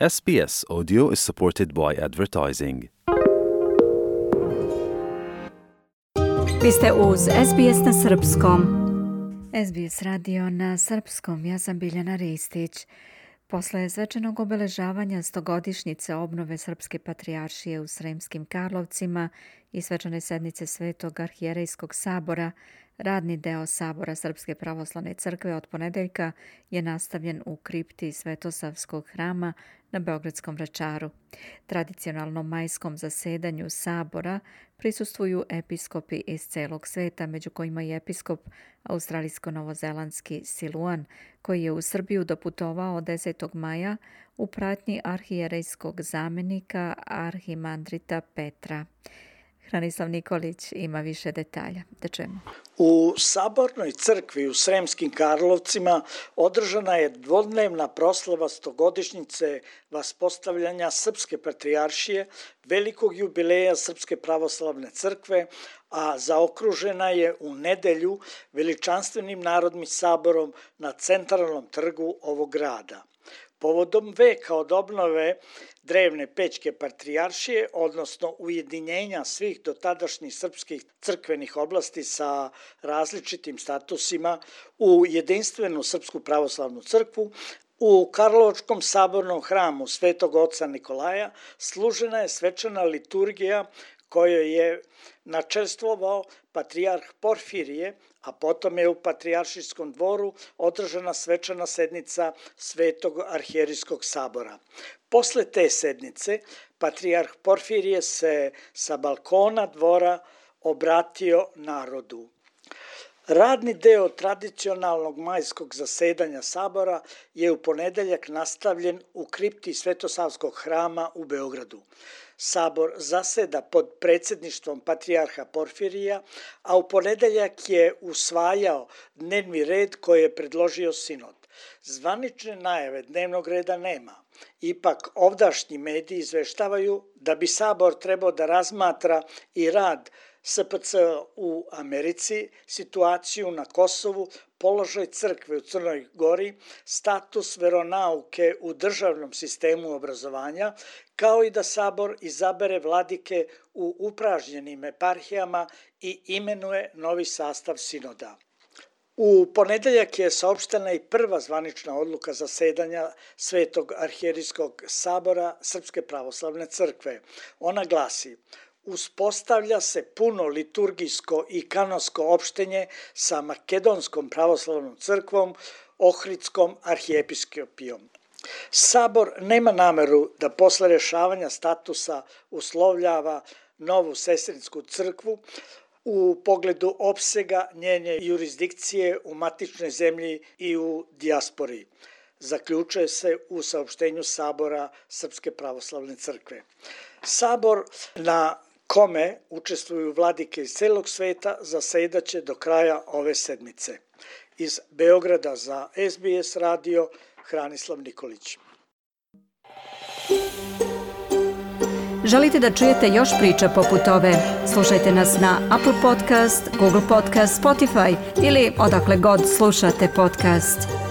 SBS Audio is supported by advertising. Vi ste uz SBS na Srpskom. SBS radio na Srpskom, ja sam Biljana Ristić. Posle svečanog obeležavanja stogodišnjice obnove Srpske patrijaršije u Sremskim Karlovcima i svečane sednice Svetog arhijerejskog sabora, Radni deo Sabora Srpske pravoslavne crkve od ponedeljka je nastavljen u kripti Svetosavskog hrama na Beogradskom vračaru. Tradicionalnom majskom zasedanju Sabora prisustvuju episkopi iz celog sveta, među kojima i episkop australijsko-novozelandski Siluan, koji je u Srbiju doputovao 10. maja u pratnji arhijerejskog zamenika Arhimandrita Petra. Hranislav Nikolić ima više detalja. Da čujemo. U Sabornoj crkvi u Sremskim Karlovcima održana je dvodnevna proslava stogodišnjice vaspostavljanja Srpske patrijaršije, velikog jubileja Srpske pravoslavne crkve, a zaokružena je u nedelju veličanstvenim narodnim saborom na centralnom trgu ovog grada. Povodom veka od obnove drevne Pećke patrijaršije, odnosno ujedinjenja svih dotadašnjih srpskih crkvenih oblasti sa različitim statusima u jedinstvenu Srpsku pravoslavnu crkvu, U Karlovačkom sabornom hramu Svetog oca Nikolaja služena je svečana liturgija kojoj je načestvovao patrijarh Porfirije, a potom je u Patrijaršijskom dvoru održana svečana sednica Svetog arhijerijskog sabora. Posle te sednice, patrijarh Porfirije se sa balkona dvora obratio narodu. Radni deo tradicionalnog majskog zasedanja sabora je u ponedeljak nastavljen u kripti Svetosavskog hrama u Beogradu. Sabor zaseda pod predsedništvom patrijarha Porfirija, a u ponedeljak je usvajao dnevni red koji je predložio sinod. Zvanične najave dnevnog reda nema. Ipak ovdašnji mediji izveštavaju da bi Sabor trebao da razmatra i rad SPC u Americi, situaciju na Kosovu, položaj crkve u Crnoj Gori, status veronauke u državnom sistemu obrazovanja, kao i da Sabor izabere vladike u upražnjenim eparhijama i imenuje novi sastav sinoda. U ponedeljak je saopštena i prva zvanična odluka zasedanja Svetog arhijerijskog sabora Srpske pravoslavne crkve. Ona glasi uspostavlja se puno liturgijsko i kanonsko opštenje sa Makedonskom pravoslavnom crkvom, Ohridskom arhijepiskopijom. Sabor nema nameru da posle rešavanja statusa uslovljava novu sestrinsku crkvu u pogledu opsega njene jurisdikcije u matičnoj zemlji i u dijaspori zaključuje se u saopštenju Sabora Srpske pravoslavne crkve. Sabor na kome učestvuju vladike iz celog sveta, zasedaće do kraja ove sedmice. Iz Beograda za SBS radio Hranislav Nikolić. Želite da čujete još priča poput ove? Slušajte nas na Apple Podcast, Google Podcast, Spotify ili odakle god slušate podcast.